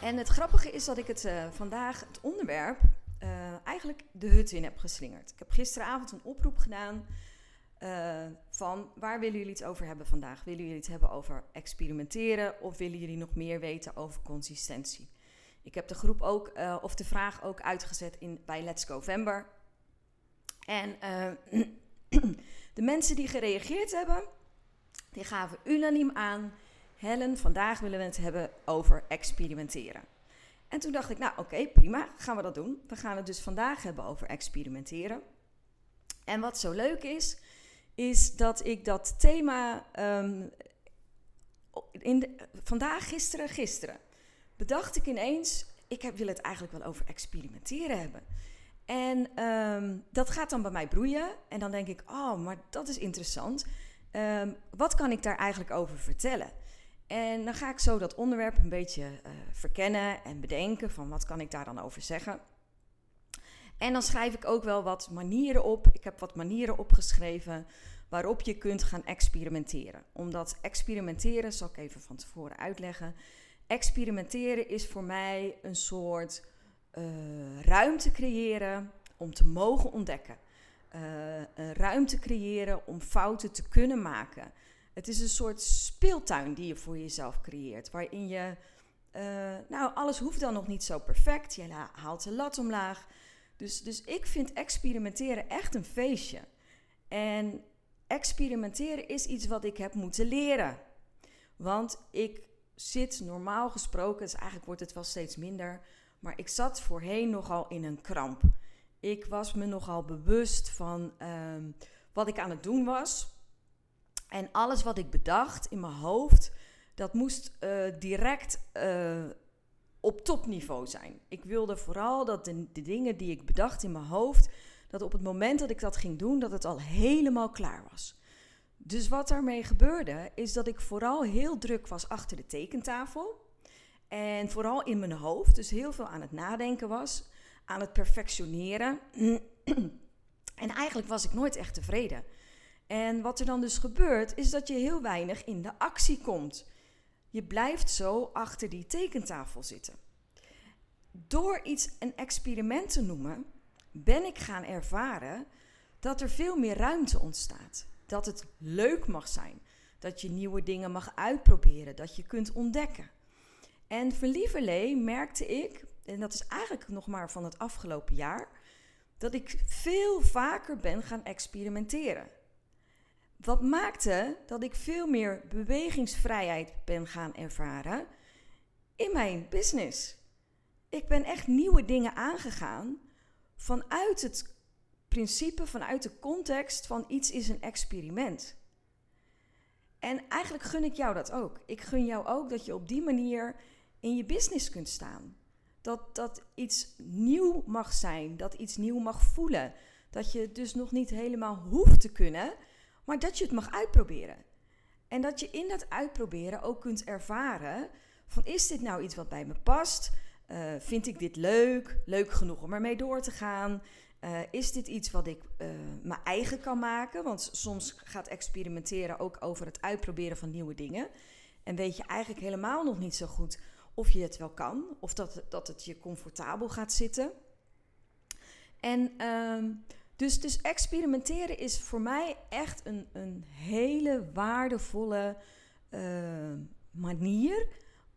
En het grappige is dat ik het uh, vandaag, het onderwerp, uh, eigenlijk de hut in heb geslingerd. Ik heb gisteravond een oproep gedaan uh, van waar willen jullie het over hebben vandaag? Willen jullie het hebben over experimenteren of willen jullie nog meer weten over consistentie? Ik heb de groep ook, of de vraag ook uitgezet in, bij Let's Go November. En de mensen die gereageerd hebben, die gaven unaniem aan Helen, vandaag willen we het hebben over experimenteren. En toen dacht ik, nou oké, prima, gaan we dat doen. We gaan het dus vandaag hebben over experimenteren. En wat zo leuk is, is dat ik dat thema um, in vandaag, gisteren, gisteren, bedacht ik ineens, ik heb, wil het eigenlijk wel over experimenteren hebben. En um, dat gaat dan bij mij broeien. En dan denk ik, oh, maar dat is interessant. Um, wat kan ik daar eigenlijk over vertellen? En dan ga ik zo dat onderwerp een beetje uh, verkennen en bedenken van wat kan ik daar dan over zeggen. En dan schrijf ik ook wel wat manieren op. Ik heb wat manieren opgeschreven waarop je kunt gaan experimenteren. Omdat experimenteren, zal ik even van tevoren uitleggen. Experimenteren is voor mij een soort uh, ruimte creëren om te mogen ontdekken. Uh, een ruimte creëren om fouten te kunnen maken. Het is een soort speeltuin die je voor jezelf creëert, waarin je, uh, nou, alles hoeft dan nog niet zo perfect. Je haalt de lat omlaag. Dus, dus ik vind experimenteren echt een feestje. En experimenteren is iets wat ik heb moeten leren. Want ik zit normaal gesproken, dus eigenlijk wordt het wel steeds minder, maar ik zat voorheen nogal in een kramp. Ik was me nogal bewust van um, wat ik aan het doen was. En alles wat ik bedacht in mijn hoofd, dat moest uh, direct uh, op topniveau zijn. Ik wilde vooral dat de, dingen die ik bedacht in mijn hoofd, dat op het moment dat ik dat ging doen, dat het al helemaal klaar was. Dus wat daarmee gebeurde, is dat ik vooral heel druk was achter de tekentafel. En vooral in mijn hoofd, dus heel veel aan het nadenken was, aan het perfectioneren. en eigenlijk was ik nooit echt tevreden. En wat er dan dus gebeurt, is dat je heel weinig in de actie komt. Je blijft zo achter die tekentafel zitten. Door iets een experiment te noemen, ben ik gaan ervaren dat er veel meer ruimte ontstaat. Dat het leuk mag zijn. Dat je nieuwe dingen mag uitproberen. Dat je kunt ontdekken. En Lieverlee merkte ik, en dat is eigenlijk nog maar van het afgelopen jaar, dat ik veel vaker ben gaan experimenteren. Wat maakte dat ik veel meer bewegingsvrijheid ben gaan ervaren in mijn business. Ik ben echt nieuwe dingen aangegaan vanuit het principe, vanuit de context van iets is een experiment. En eigenlijk gun ik jou dat ook. Ik gun jou ook dat je op die manier in je business kunt staan. Dat, dat iets nieuw mag zijn, dat iets nieuw mag voelen. Dat je het dus nog niet helemaal hoeft te kunnen, maar dat je het mag uitproberen. En dat je in dat uitproberen ook kunt ervaren van is dit nou iets wat bij me past? Uh, vind ik dit leuk? Leuk genoeg om ermee door te gaan? Uh, is dit iets wat ik uh, mijn eigen kan maken? Want soms gaat experimenteren ook over het uitproberen van nieuwe dingen. En weet je eigenlijk helemaal nog niet zo goed of je het wel kan. Of dat, dat het je comfortabel gaat zitten. En uh, dus, dus experimenteren is voor mij echt een, een hele waardevolle uh, manier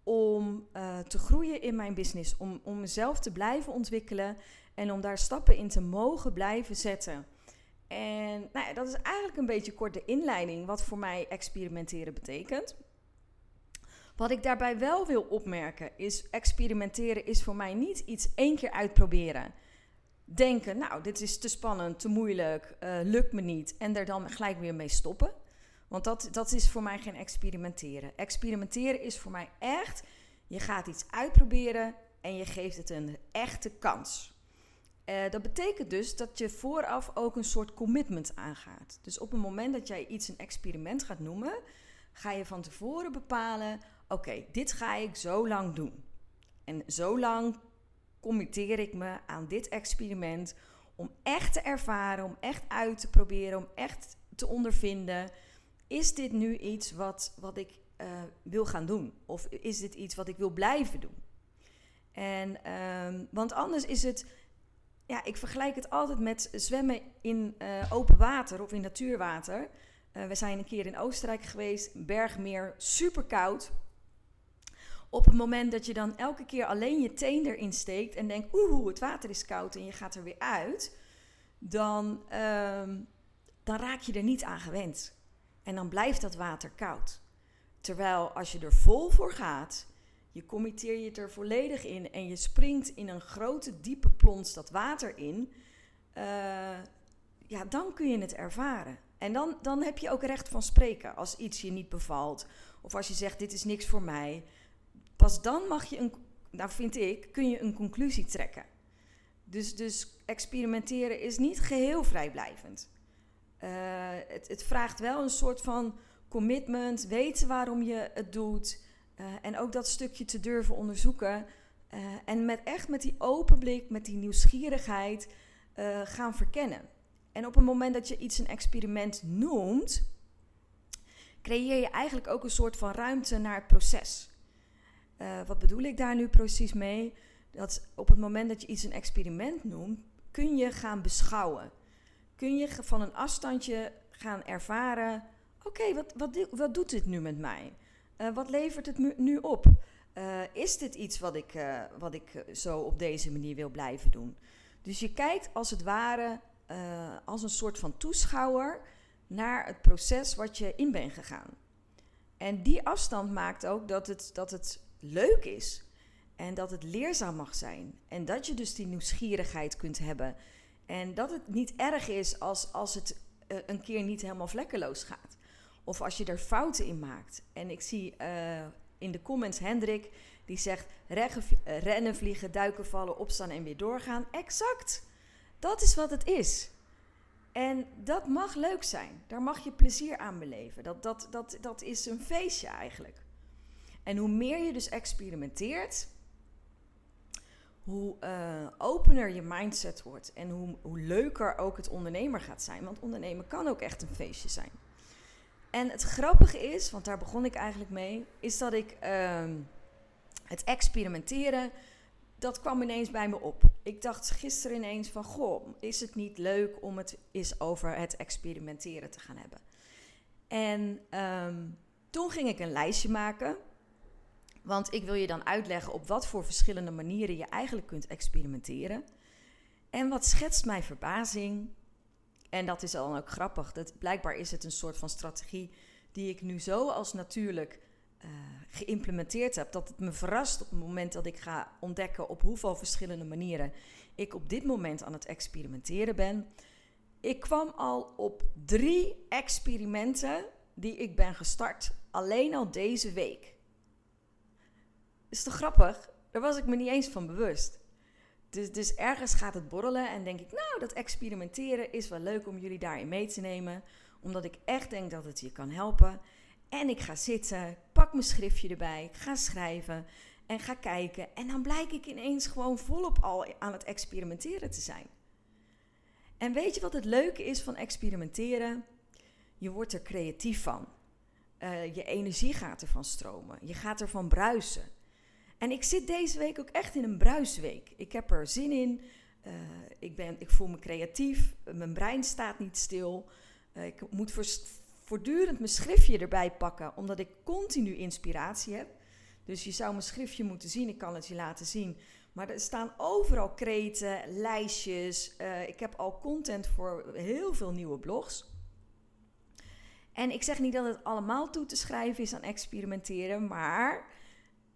om uh, te groeien in mijn business. Om, om mezelf te blijven ontwikkelen en om daar stappen in te mogen blijven zetten. En nou ja, dat is eigenlijk een beetje kort de inleiding wat voor mij experimenteren betekent. Wat ik daarbij wel wil opmerken is: experimenteren is voor mij niet iets één keer uitproberen denken, nou, dit is te spannend, te moeilijk, uh, lukt me niet. En er dan gelijk weer mee stoppen. Want dat, dat is voor mij geen experimenteren. Experimenteren is voor mij echt, je gaat iets uitproberen en je geeft het een echte kans. Uh, dat betekent dus dat je vooraf ook een soort commitment aangaat. Dus op het moment dat jij iets een experiment gaat noemen, ga je van tevoren bepalen: oké, dit ga ik zo lang doen. En zo lang committeer ik me aan dit experiment om echt te ervaren, om echt uit te proberen, om echt te ondervinden. Is dit nu iets wat, wat ik uh, wil gaan doen? Of is dit iets wat ik wil blijven doen? En, um, want anders is het, ja, ik vergelijk het altijd met zwemmen in uh, open water of in natuurwater. Uh, we zijn een keer in Oostenrijk geweest, bergmeer, super koud. Op het moment dat je dan elke keer alleen je teen erin steekt en denkt, oeh, het water is koud en je gaat er weer uit, dan, uh, dan raak je er niet aan gewend. En dan blijft dat water koud. Terwijl als je er vol voor gaat, je committeer je er volledig in en je springt in een grote diepe plons dat water in, uh, ja, dan kun je het ervaren. En dan, dan heb je ook recht van spreken als iets je niet bevalt. Of als je zegt, dit is niks voor mij. Pas dan mag je, een, nou vind ik, kun je een conclusie trekken. Dus, dus experimenteren is niet geheel vrijblijvend. Uh, het, het, vraagt wel een soort van commitment, weten waarom je het doet. Uh, en ook dat stukje te durven onderzoeken. Uh, en met echt met die open blik, met die nieuwsgierigheid gaan verkennen. En op het moment dat je iets een experiment noemt, creëer je eigenlijk ook een soort van ruimte naar het proces. Uh, wat bedoel ik daar nu precies mee? Dat op het moment dat je iets een experiment noemt, kun je gaan beschouwen. Kun je van een afstandje gaan ervaren: oké, wat, wat, wat doet dit nu met mij? Uh, wat levert het nu op? Uh, is dit iets wat ik, wat ik zo op deze manier wil blijven doen? Dus je kijkt als het ware als een soort van toeschouwer naar het proces wat je in bent gegaan. En die afstand maakt ook dat het, dat het leuk is. En dat het leerzaam mag zijn. En dat je dus die nieuwsgierigheid kunt hebben. En dat het niet erg is als, als het uh, een keer niet helemaal vlekkeloos gaat. Of als je er fouten in maakt. En ik zie uh, in de comments Hendrik die zegt: rennen, vliegen, duiken, vallen, opstaan en weer doorgaan. Exact. Dat is wat het is. En dat mag leuk zijn. Daar mag je plezier aan beleven. Dat, dat, dat, dat is een feestje eigenlijk. En hoe meer je dus experimenteert, hoe uh, opener je mindset wordt en hoe, hoe leuker ook het ondernemer gaat zijn. Want ondernemen kan ook echt een feestje zijn. En het grappige is, want daar begon ik eigenlijk mee, is dat ik uh, het experimenteren, dat kwam ineens bij me op. Ik dacht gisteren ineens van, goh, is het niet leuk om het eens over het experimenteren te gaan hebben? En um, toen ging ik een lijstje maken want ik wil je dan uitleggen op wat voor verschillende manieren je eigenlijk kunt experimenteren. En wat schetst mijn verbazing? En dat is dan ook grappig. Dat, blijkbaar is het een soort van strategie die ik nu zo als natuurlijk uh, geïmplementeerd heb. Dat het me verrast op het moment dat ik ga ontdekken op hoeveel verschillende manieren ik op dit moment aan het experimenteren ben. Ik kwam al op drie experimenten die ik ben gestart alleen al deze week is toch grappig? Daar was ik me niet eens van bewust. Dus, dus ergens gaat het borrelen en denk ik, nou, dat experimenteren is wel leuk om jullie daarin mee te nemen. Omdat ik echt denk dat het je kan helpen. En ik ga zitten, pak mijn schriftje erbij, ga schrijven en ga kijken. En dan blijk ik ineens gewoon volop al aan het experimenteren te zijn. En weet je wat het leuke is van experimenteren? Je wordt er creatief van. Uh, je energie gaat ervan stromen. Je gaat ervan bruisen. En ik zit deze week ook echt in een bruisweek. Ik heb er zin in. Uh, ik, ben, ik voel me creatief. Mijn brein staat niet stil. Uh, ik moet voortdurend mijn schriftje erbij pakken, omdat ik continu inspiratie heb. Dus je zou mijn schriftje moeten zien. Ik kan het je laten zien. Maar er staan overal kreten, lijstjes. Uh, ik heb al content voor heel veel nieuwe blogs. En ik zeg niet dat het allemaal toe te schrijven is aan experimenteren, maar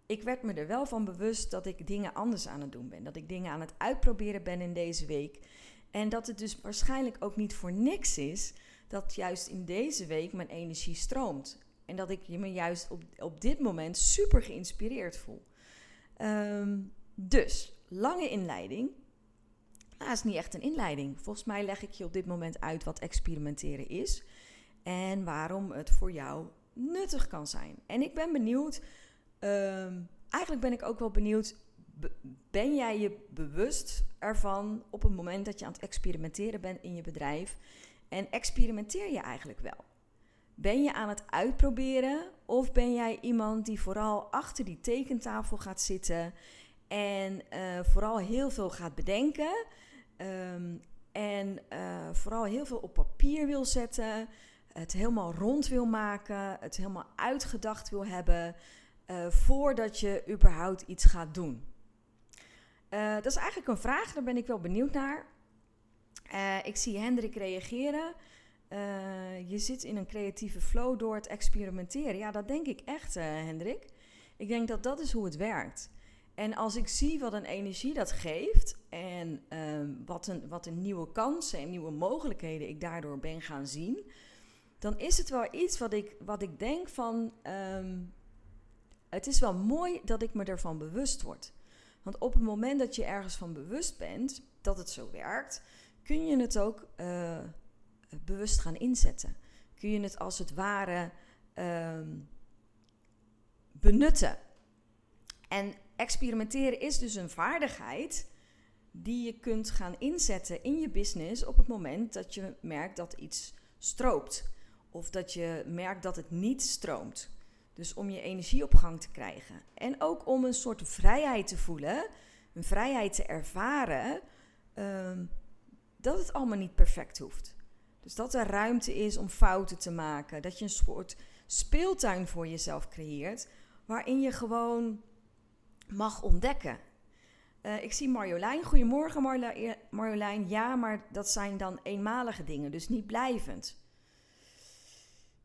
ik werd me er wel van bewust dat ik dingen anders aan het doen ben. Dat ik dingen aan het uitproberen ben in deze week. En dat het dus waarschijnlijk ook niet voor niks is dat juist in deze week mijn energie stroomt. En dat ik me juist op, op dit moment super geïnspireerd voel. Ehm, dus, lange inleiding. Nou, is niet echt een inleiding. Volgens mij leg ik je op dit moment uit wat experimenteren is. En waarom het voor jou nuttig kan zijn. En ik ben benieuwd. Ehm, eigenlijk ben ik ook wel benieuwd. Ben jij je bewust ervan op het moment dat je aan het experimenteren bent in je bedrijf? En experimenteer je eigenlijk wel? Ben je aan het uitproberen of ben jij iemand die vooral achter die tekentafel gaat zitten en eh, vooral heel veel gaat bedenken ehm, en uh, vooral heel veel op papier wil zetten, het helemaal rond wil maken, het helemaal uitgedacht wil hebben uh, voordat je überhaupt iets gaat doen? dat is eigenlijk een vraag, daar ben ik wel benieuwd naar. ik zie Hendrik reageren. Je zit in een creatieve flow door het experimenteren. Ja, dat denk ik echt, Hendrik. Ik denk dat dat is hoe het werkt. En als ik zie wat een energie dat geeft en uh, wat, een, wat een nieuwe kansen en nieuwe mogelijkheden ik daardoor ben gaan zien, dan is het wel iets wat ik, wat ik denk van. Um, het is wel mooi dat ik me ervan bewust word. Want op het moment dat je ergens van bewust bent dat het zo werkt, kun je het ook uh, bewust gaan inzetten. Kun je het als het ware um, benutten. En experimenteren is dus een vaardigheid die je kunt gaan inzetten in je business op het moment dat je merkt dat iets stroopt. Of dat je merkt dat het niet stroomt. Dus om je energie op gang te krijgen. En ook om een soort vrijheid te voelen, een vrijheid te ervaren, um, dat het allemaal niet perfect hoeft. Dus dat er ruimte is om fouten te maken. Dat je een soort speeltuin voor jezelf creëert. Waarin je gewoon mag ontdekken. Uh, ik zie Marjolein. Goedemorgen Marjolein. Ja, maar dat zijn dan eenmalige dingen, dus niet blijvend.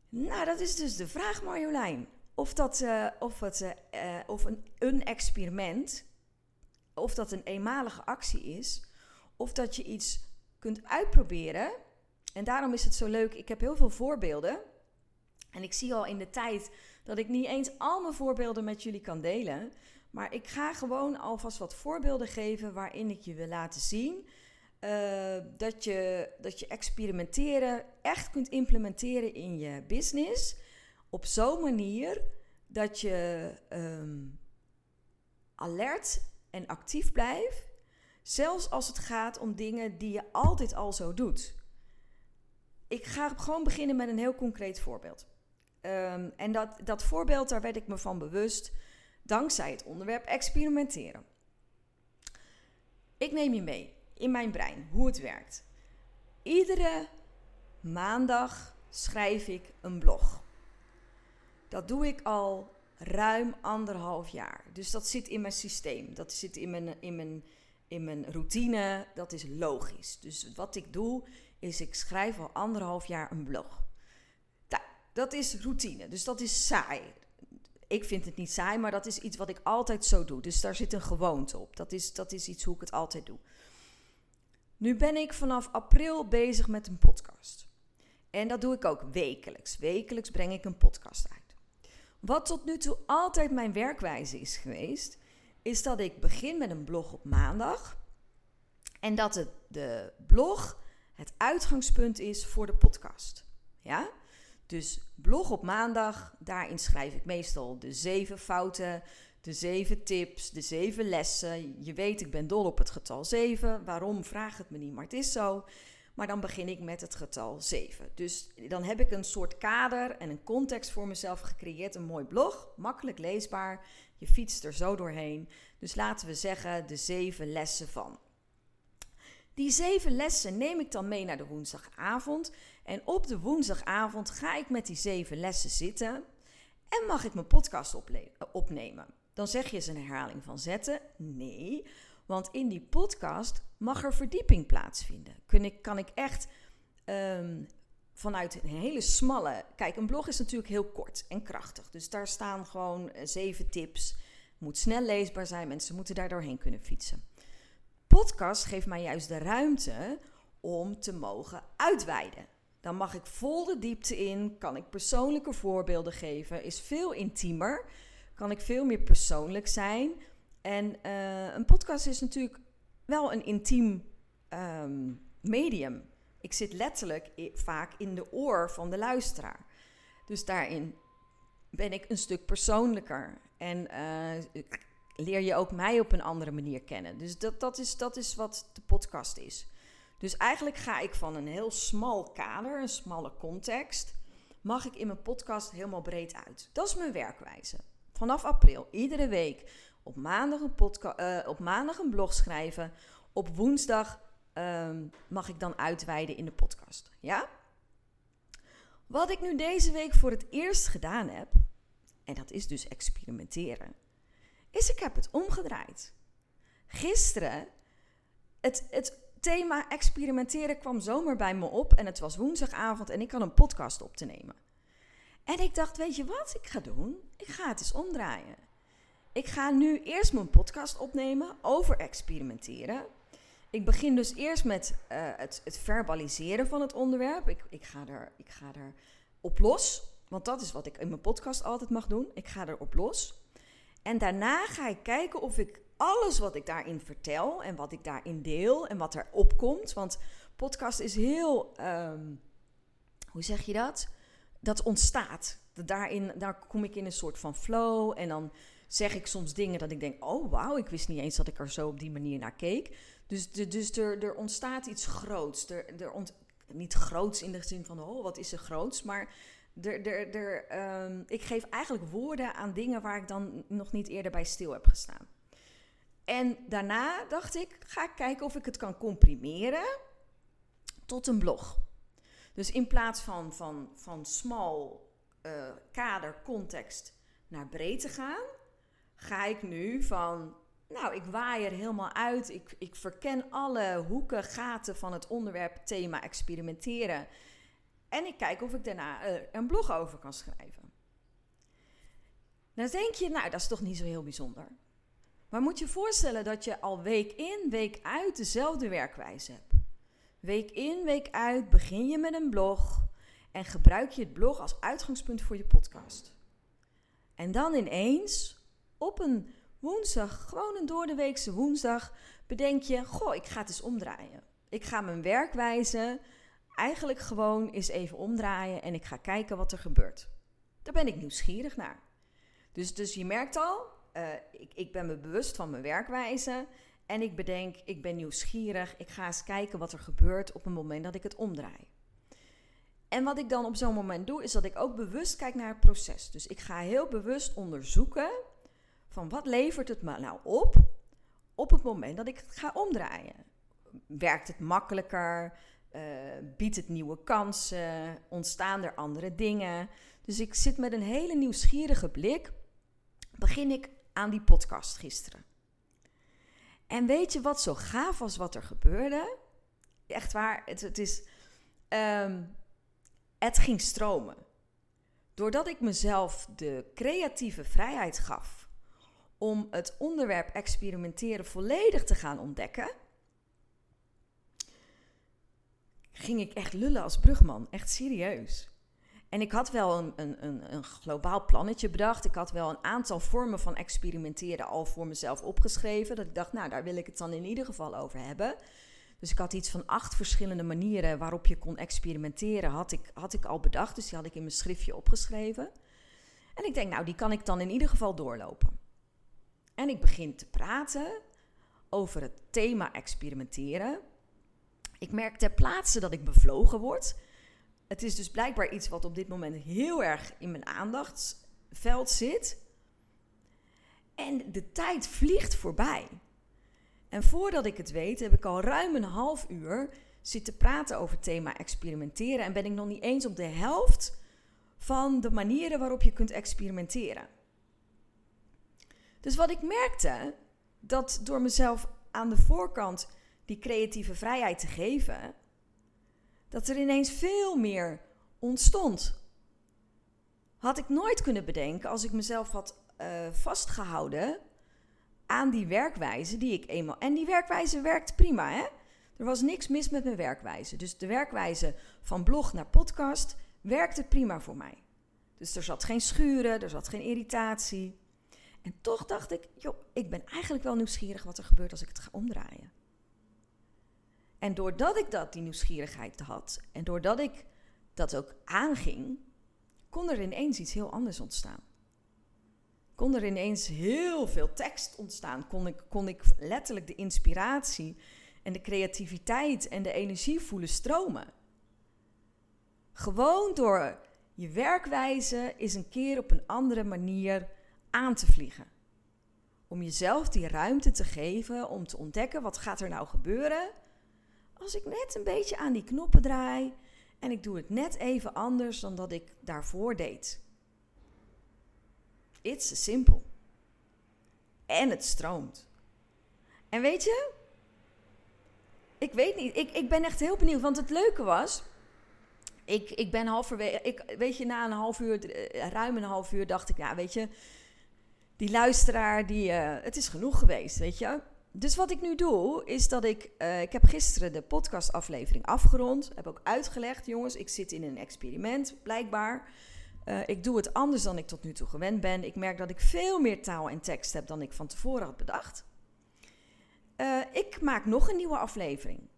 Nou, dat is dus de vraag Marjolein. Of, dat, uh, of, het, uh, of een, een experiment, of dat een eenmalige actie is, of dat je iets kunt uitproberen en daarom is het zo leuk. Ik heb heel veel voorbeelden. En ik zie al in de tijd dat ik niet eens al mijn voorbeelden met jullie kan delen. Maar ik ga gewoon alvast wat voorbeelden geven waarin ik je wil laten zien. Dat, je, dat je experimenteren echt kunt implementeren in je business. Op zo'n manier dat je um, alert en actief blijft. Zelfs als het gaat om dingen die je altijd al zo doet ik ga gewoon beginnen met een heel concreet voorbeeld. Um, en dat, dat voorbeeld, daar werd ik me van bewust dankzij het onderwerp experimenteren. Ik neem je mee in mijn brein hoe het werkt. Iedere maandag schrijf ik een blog. Dat doe ik al ruim anderhalf jaar. Dus dat zit in mijn systeem. Dat zit in mijn, in mijn, in mijn routine. Dat is logisch. Dus wat ik doe, is ik schrijf al anderhalf jaar een blog. Dat is routine, dus dat is saai. Ik vind het niet saai, maar dat is iets wat ik altijd zo doe. Dus daar zit een gewoonte op. Dat is, dat is iets hoe ik het altijd doe. Nu ben ik vanaf april bezig met een podcast. En dat doe ik ook wekelijks. Wekelijks breng ik een podcast uit. Wat tot nu toe altijd mijn werkwijze is geweest, is dat ik begin met een blog op maandag. En dat het, de blog het uitgangspunt is voor de podcast. Ja? Dus blog op maandag, daarin schrijf ik meestal de zeven fouten, de zeven tips, de zeven lessen. Je weet, ik ben dol op het getal 7. Waarom? Vraag het me niet, maar het is zo. Maar dan begin ik met het getal 7. Dus dan heb ik een soort kader en een context voor mezelf gecreëerd. Een mooi blog, makkelijk leesbaar. Je fietst er zo doorheen. Dus laten we zeggen de zeven lessen van. Die zeven lessen neem ik dan mee naar de woensdagavond. En op de woensdagavond ga ik met die zeven lessen zitten en mag ik mijn podcast opnemen. Dan zeg je eens een herhaling van zetten. Nee, want in die podcast mag er verdieping plaatsvinden. Kun ik, kan ik echt um, vanuit een hele smalle. Kijk, een blog is natuurlijk heel kort en krachtig. Dus daar staan gewoon eh, zeven tips. Moet snel leesbaar zijn. Mensen moeten daar doorheen kunnen fietsen podcast geeft mij juist de ruimte om te mogen uitweiden. Dan mag ik vol de diepte in, kan ik persoonlijke voorbeelden geven, is veel intiemer, kan ik veel meer persoonlijk zijn. En uh, een podcast is natuurlijk wel een intiem um, medium. Ik zit letterlijk vaak in de oor van de luisteraar. Dus daarin ben ik een stuk persoonlijker. En uh, leer je ook mij op een andere manier kennen. Dus dat, dat, is, dat is wat de podcast is. Dus eigenlijk ga ik van een heel smal kader, een smalle context, mag ik in mijn podcast helemaal breed uit. Dat is mijn werkwijze. Vanaf april, iedere week, op maandag een, uh, op maandag een blog schrijven. Op woensdag um, mag ik dan uitweiden in de podcast. Ja? Wat ik nu deze week voor het eerst gedaan heb, en dat is dus experimenteren, is ik heb het omgedraaid. Gisteren, het, het thema experimenteren kwam zomaar bij me op en het was woensdagavond en ik had een podcast op te nemen. En ik dacht, weet je wat ik ga doen? Ik ga het eens omdraaien. Ik ga nu eerst mijn podcast opnemen over experimenteren. Ik begin dus eerst met uh, het, het, verbaliseren van het onderwerp. Ik, ik, ga er, ik ga er op los, want dat is wat ik in mijn podcast altijd mag doen. Ik ga er op los. En daarna ga ik kijken of ik alles wat ik daarin vertel en wat ik daarin deel en wat er opkomt. Want podcast is heel, um, hoe zeg je dat? Dat ontstaat. Daarin, daar kom ik in een soort van flow en dan zeg ik soms dingen dat ik denk: oh wauw, ik wist niet eens dat ik er zo op die manier naar keek. Dus, de, dus er, er ontstaat iets groots. Er, er ont, niet groots in de zin van: oh, wat is er groots? Maar er, er, er, um, ik geef eigenlijk woorden aan dingen waar ik dan nog niet eerder bij stil heb gestaan. En daarna dacht ik: ga ik kijken of ik het kan comprimeren tot een blog. Dus in plaats van, van, van smal uh, kader, context naar breedte gaan, ga ik nu van, nou, ik waai er helemaal uit. Ik, ik verken alle hoeken, gaten van het onderwerp, thema experimenteren. En ik kijk of ik daarna uh, een blog over kan schrijven. Dan denk je, nou, dat is toch niet zo heel bijzonder. Maar moet je voorstellen dat je al week in, week uit dezelfde werkwijze hebt. Week in, week uit begin je met een blog en gebruik je het blog als uitgangspunt voor je podcast. En dan ineens op een woensdag, gewoon een doordeweekse woensdag, bedenk je: Goh, ik ga het eens omdraaien. Ik ga mijn werkwijze eigenlijk gewoon eens even omdraaien en ik ga kijken wat er gebeurt. Daar ben ik nieuwsgierig naar. Dus, dus je merkt al, uh, ik, ik ben me bewust van mijn werkwijze. En ik bedenk, ik ben nieuwsgierig. Ik ga eens kijken wat er gebeurt op het moment dat ik het omdraai. En wat ik dan op zo'n moment doe, is dat ik ook bewust kijk naar het proces. Dus ik ga heel bewust onderzoeken van wat levert het me nou op op het moment dat ik het ga omdraaien. Werkt het makkelijker? Uh, biedt het nieuwe kansen? Ontstaan er andere dingen? Dus ik zit met een hele nieuwsgierige blik. Begin ik aan die podcast gisteren. En weet je wat zo gaaf was wat er gebeurde? Echt waar, het, het is. Um, het ging stromen. Doordat ik mezelf de creatieve vrijheid gaf om het onderwerp experimenteren volledig te gaan ontdekken, ging ik echt lullen als brugman. Echt serieus. En ik had wel een, een, een, een, globaal plannetje bedacht. Ik had wel een aantal vormen van experimenteren al voor mezelf opgeschreven. Dat ik dacht, nou, daar wil ik het dan in ieder geval over hebben. Dus ik had iets van acht verschillende manieren waarop je kon experimenteren, had ik, had ik al bedacht. Dus die had ik in mijn schriftje opgeschreven. En ik denk, nou, die kan ik dan in ieder geval doorlopen. En ik begin te praten over het thema experimenteren. Ik merk ter plaatse dat ik bevlogen word. Het is dus blijkbaar iets wat op dit moment heel erg in mijn aandachtsveld zit. En de tijd vliegt voorbij. En voordat ik het weet, heb ik al ruim een half uur zitten praten over het thema experimenteren. En ben ik nog niet eens op de helft van de manieren waarop je kunt experimenteren. Dus wat ik merkte, dat door mezelf aan de voorkant die creatieve vrijheid te geven, dat er ineens veel meer ontstond. Had ik nooit kunnen bedenken als ik mezelf had uh, vastgehouden aan die werkwijze die ik eenmaal. En die werkwijze werkt prima, hè? Er was niks mis met mijn werkwijze. Dus de werkwijze van blog naar podcast werkte prima voor mij. Dus er zat geen schuren, er zat geen irritatie. En toch dacht ik, joh, ik ben eigenlijk wel nieuwsgierig wat er gebeurt als ik het ga omdraaien. En doordat ik dat, die nieuwsgierigheid had, en doordat ik dat ook aanging, kon er ineens iets heel anders ontstaan. Kon er ineens heel veel tekst ontstaan. Kon ik, kon ik letterlijk de inspiratie en de creativiteit en de energie voelen stromen. Gewoon door je werkwijze is een keer op een andere manier aan te vliegen. Om jezelf die ruimte te geven om te ontdekken wat gaat er nou gebeuren als ik net een beetje aan die knoppen draai en ik doe het net even anders dan dat ik daarvoor deed. It's simpel. En het stroomt. En weet je, ik weet niet, ik, ik ben echt heel benieuwd, want het leuke was, ik, ik ben halverwege, ik, weet je, na een half uur, eh, ruim een half uur dacht ik, ja, weet je, die luisteraar, die, uh, het is genoeg geweest, weet je. Dus wat ik nu doe, is dat ik, uh, ik heb gisteren de podcastaflevering afgerond, heb ook uitgelegd, jongens, ik zit in een experiment, blijkbaar. Uh, ik doe het anders dan ik tot nu toe gewend ben. Ik merk dat ik veel meer taal en tekst heb dan ik van tevoren had bedacht. Ik maak nog een nieuwe aflevering.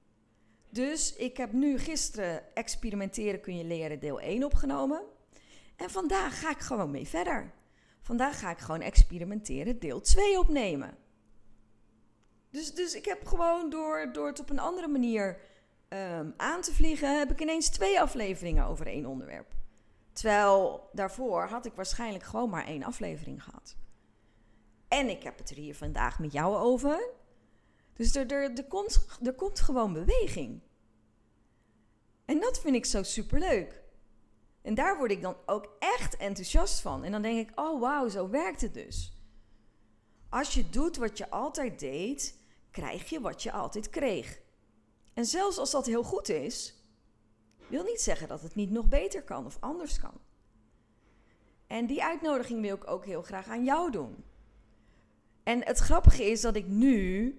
Dus ik heb nu gisteren experimenteren kun je leren deel 1 opgenomen. En vandaag ga ik gewoon mee verder. Vandaag ga ik gewoon experimenteren deel 2 opnemen. Dus, dus ik heb gewoon door, door het op een andere manier um, aan te vliegen, heb ik ineens twee afleveringen over één onderwerp. Terwijl daarvoor had ik waarschijnlijk gewoon maar één aflevering gehad. En ik heb het er hier vandaag met jou over. Dus er, er, er, komt, er komt gewoon beweging. En dat vind ik zo superleuk. En daar word ik dan ook echt enthousiast van. En dan denk ik, oh wauw, zo werkt het dus. Als je doet wat je altijd deed, krijg je wat je altijd kreeg. En zelfs als dat heel goed is, wil niet zeggen dat het niet nog beter kan of anders kan. En die uitnodiging wil ik ook heel graag aan jou doen. En het grappige is dat ik nu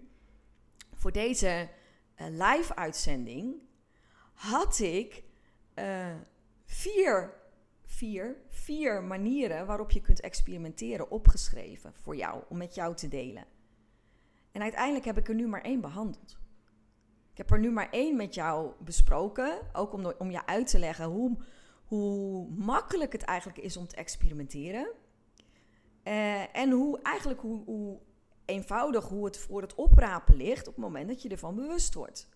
voor deze uh, live uitzending had ik uh, vier, vier, vier manieren waarop je kunt experimenteren opgeschreven voor jou, om met jou te delen. En uiteindelijk heb ik er nu maar één behandeld. Ik heb er nu maar één met jou besproken, ook om, om je uit te leggen hoe, hoe makkelijk het eigenlijk is om te experimenteren. Uh, en hoe eigenlijk hoe, hoe eenvoudig hoe het voor het oprapen ligt op het moment dat je ervan bewust wordt.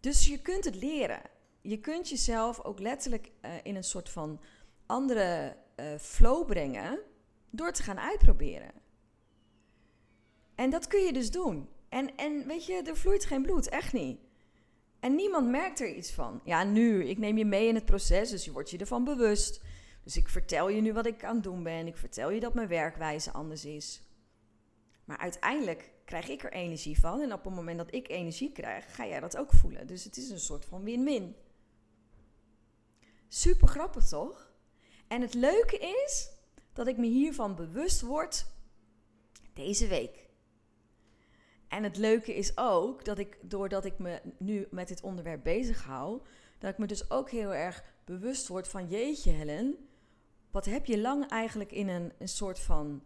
Dus je kunt het leren. Je kunt jezelf ook letterlijk uh, in een soort van andere uh, flow brengen door te gaan uitproberen. En dat kun je dus doen. En, en weet je, er vloeit geen bloed, echt niet. En niemand merkt er iets van. Ja, nu, ik neem je mee in het proces, dus je wordt je ervan bewust. Dus ik vertel je nu wat ik aan het doen ben. Ik vertel je dat mijn werkwijze anders is. Maar uiteindelijk krijg ik er energie van. En op het moment dat ik energie krijg, ga jij dat ook voelen. Dus het is een soort van win-win. Super grappig toch? En het leuke is dat ik me hiervan bewust word deze week. En het leuke is ook dat ik, doordat ik me nu met dit onderwerp bezig hou, dat ik me dus ook heel erg bewust word van jeetje Helen, wat heb je lang eigenlijk in een, een soort van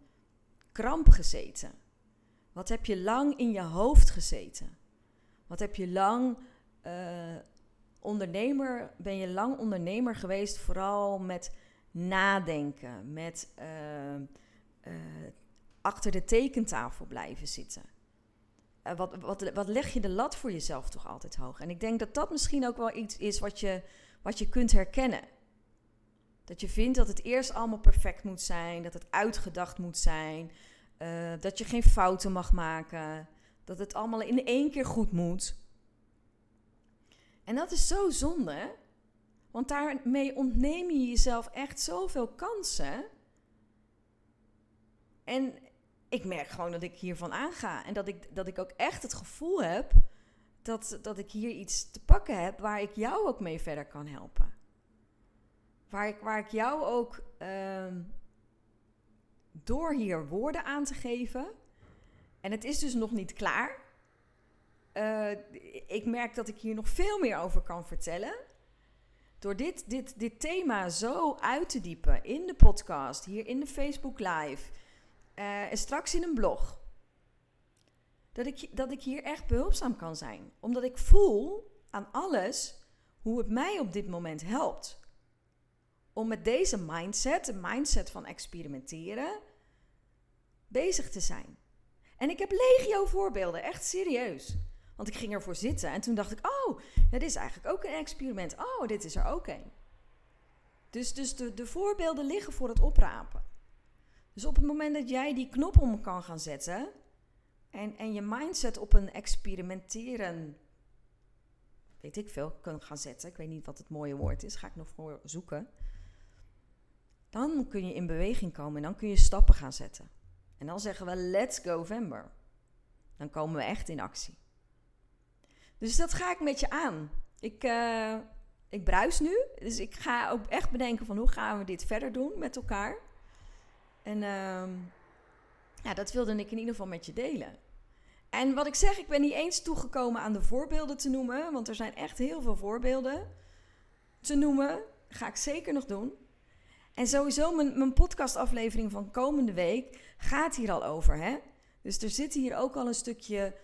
kramp gezeten? Wat heb je lang in je hoofd gezeten? Wat heb je lang uh, ondernemer, ben je lang ondernemer geweest, vooral met nadenken, met uh, uh, achter de tekentafel blijven zitten? wat, wat, wat leg je de lat voor jezelf toch altijd hoog? En ik denk dat dat misschien ook wel iets is wat je, wat je kunt herkennen. Dat je vindt dat het eerst allemaal perfect moet zijn, dat het uitgedacht moet zijn, dat je geen fouten mag maken, dat het allemaal in één keer goed moet. En dat is zo zonde, want daarmee ontneem je jezelf echt zoveel kansen. En ik merk gewoon dat ik hiervan aanga en dat ik, dat ik ook echt het gevoel heb dat, dat ik hier iets te pakken heb waar ik jou ook mee verder kan helpen. Waar ik, waar ik jou ook uh, door hier woorden aan te geven. En het is dus nog niet klaar. Eh, ik merk dat ik hier nog veel meer over kan vertellen. Door dit, dit, dit thema zo uit te diepen in de podcast, hier in de Facebook Live uh, en straks in een blog. Dat ik, dat ik hier echt behulpzaam kan zijn. Omdat ik voel aan alles hoe het mij op dit moment helpt. Om met deze mindset, de mindset van experimenteren, bezig te zijn. En ik heb legio voorbeelden, echt serieus. Want ik ging ervoor zitten en toen dacht ik, oh, het is eigenlijk ook een experiment. Oh, dit is er ook een. Dus, dus de, de voorbeelden liggen voor het oprapen. Dus op het moment dat jij die knop om kan gaan zetten en, en je mindset op een experimenteren, weet ik veel, kan gaan zetten. Ik weet niet wat het mooie woord is, ga ik nog voor zoeken. Dan kun je in beweging komen en dan kun je stappen gaan zetten. En dan zeggen we let's go November. Dan komen we echt in actie. Dus dat ga ik met je aan. Ik, uh, ik bruis nu. Dus ik ga ook echt bedenken van hoe gaan we dit verder doen met elkaar. En uh, ja, dat wilde ik in ieder geval met je delen. En wat ik zeg, ik ben niet eens toegekomen aan de voorbeelden te noemen. Want er zijn echt heel veel voorbeelden te noemen. Ga ik zeker nog doen. En sowieso, mijn, mijn podcastaflevering van komende week gaat hier al over. Hè? Dus er zit hier ook al een stukje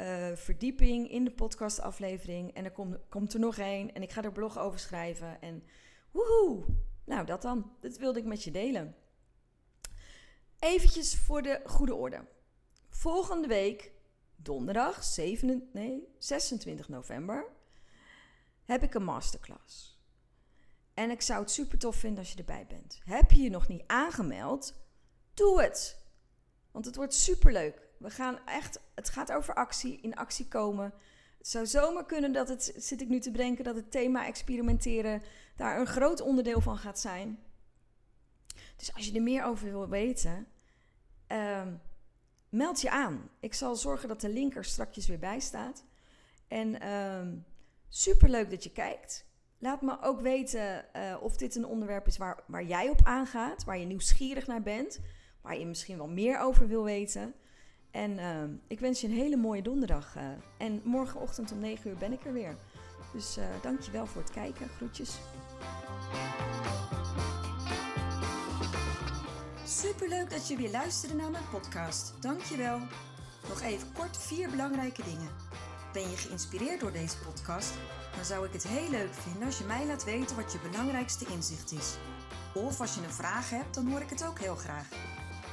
uh, verdieping in de podcastaflevering. En er komt, komt er nog één. En ik ga er blog over schrijven. En woehoe! Nou, dat dan. Dat wilde ik met je delen. Eventjes voor de goede orde. Volgende week, donderdag 7, nee, 26 november, heb ik een masterclass. En ik zou het super tof vinden als je erbij bent. Heb je je nog niet aangemeld? Doe het. Want het wordt super leuk. We gaan echt, het gaat over actie, in actie komen. Het zou zomaar kunnen dat het, zit ik nu te bedenken, dat het thema experimenteren daar een groot onderdeel van gaat zijn. Dus als je er meer over wil weten, ehm, meld je aan. Ik zal zorgen dat de link er strakjes weer bij staat. En um, super leuk dat je kijkt. Laat me ook weten uh, of dit een onderwerp is waar, waar jij op aangaat, waar je nieuwsgierig naar bent, waar je misschien wel meer over wil weten. En uh, ik wens je een hele mooie donderdag. Uh, en morgenochtend om 9 uur ben ik er weer. Dus uh, dank je wel voor het kijken. Groetjes. Superleuk dat je weer luisterde naar mijn podcast. Dank je wel. Nog even kort vier belangrijke dingen. Ben je geïnspireerd door deze podcast? Dan zou ik het heel leuk vinden als je mij laat weten wat je belangrijkste inzicht is. Of als je een vraag hebt, dan hoor ik het ook heel graag.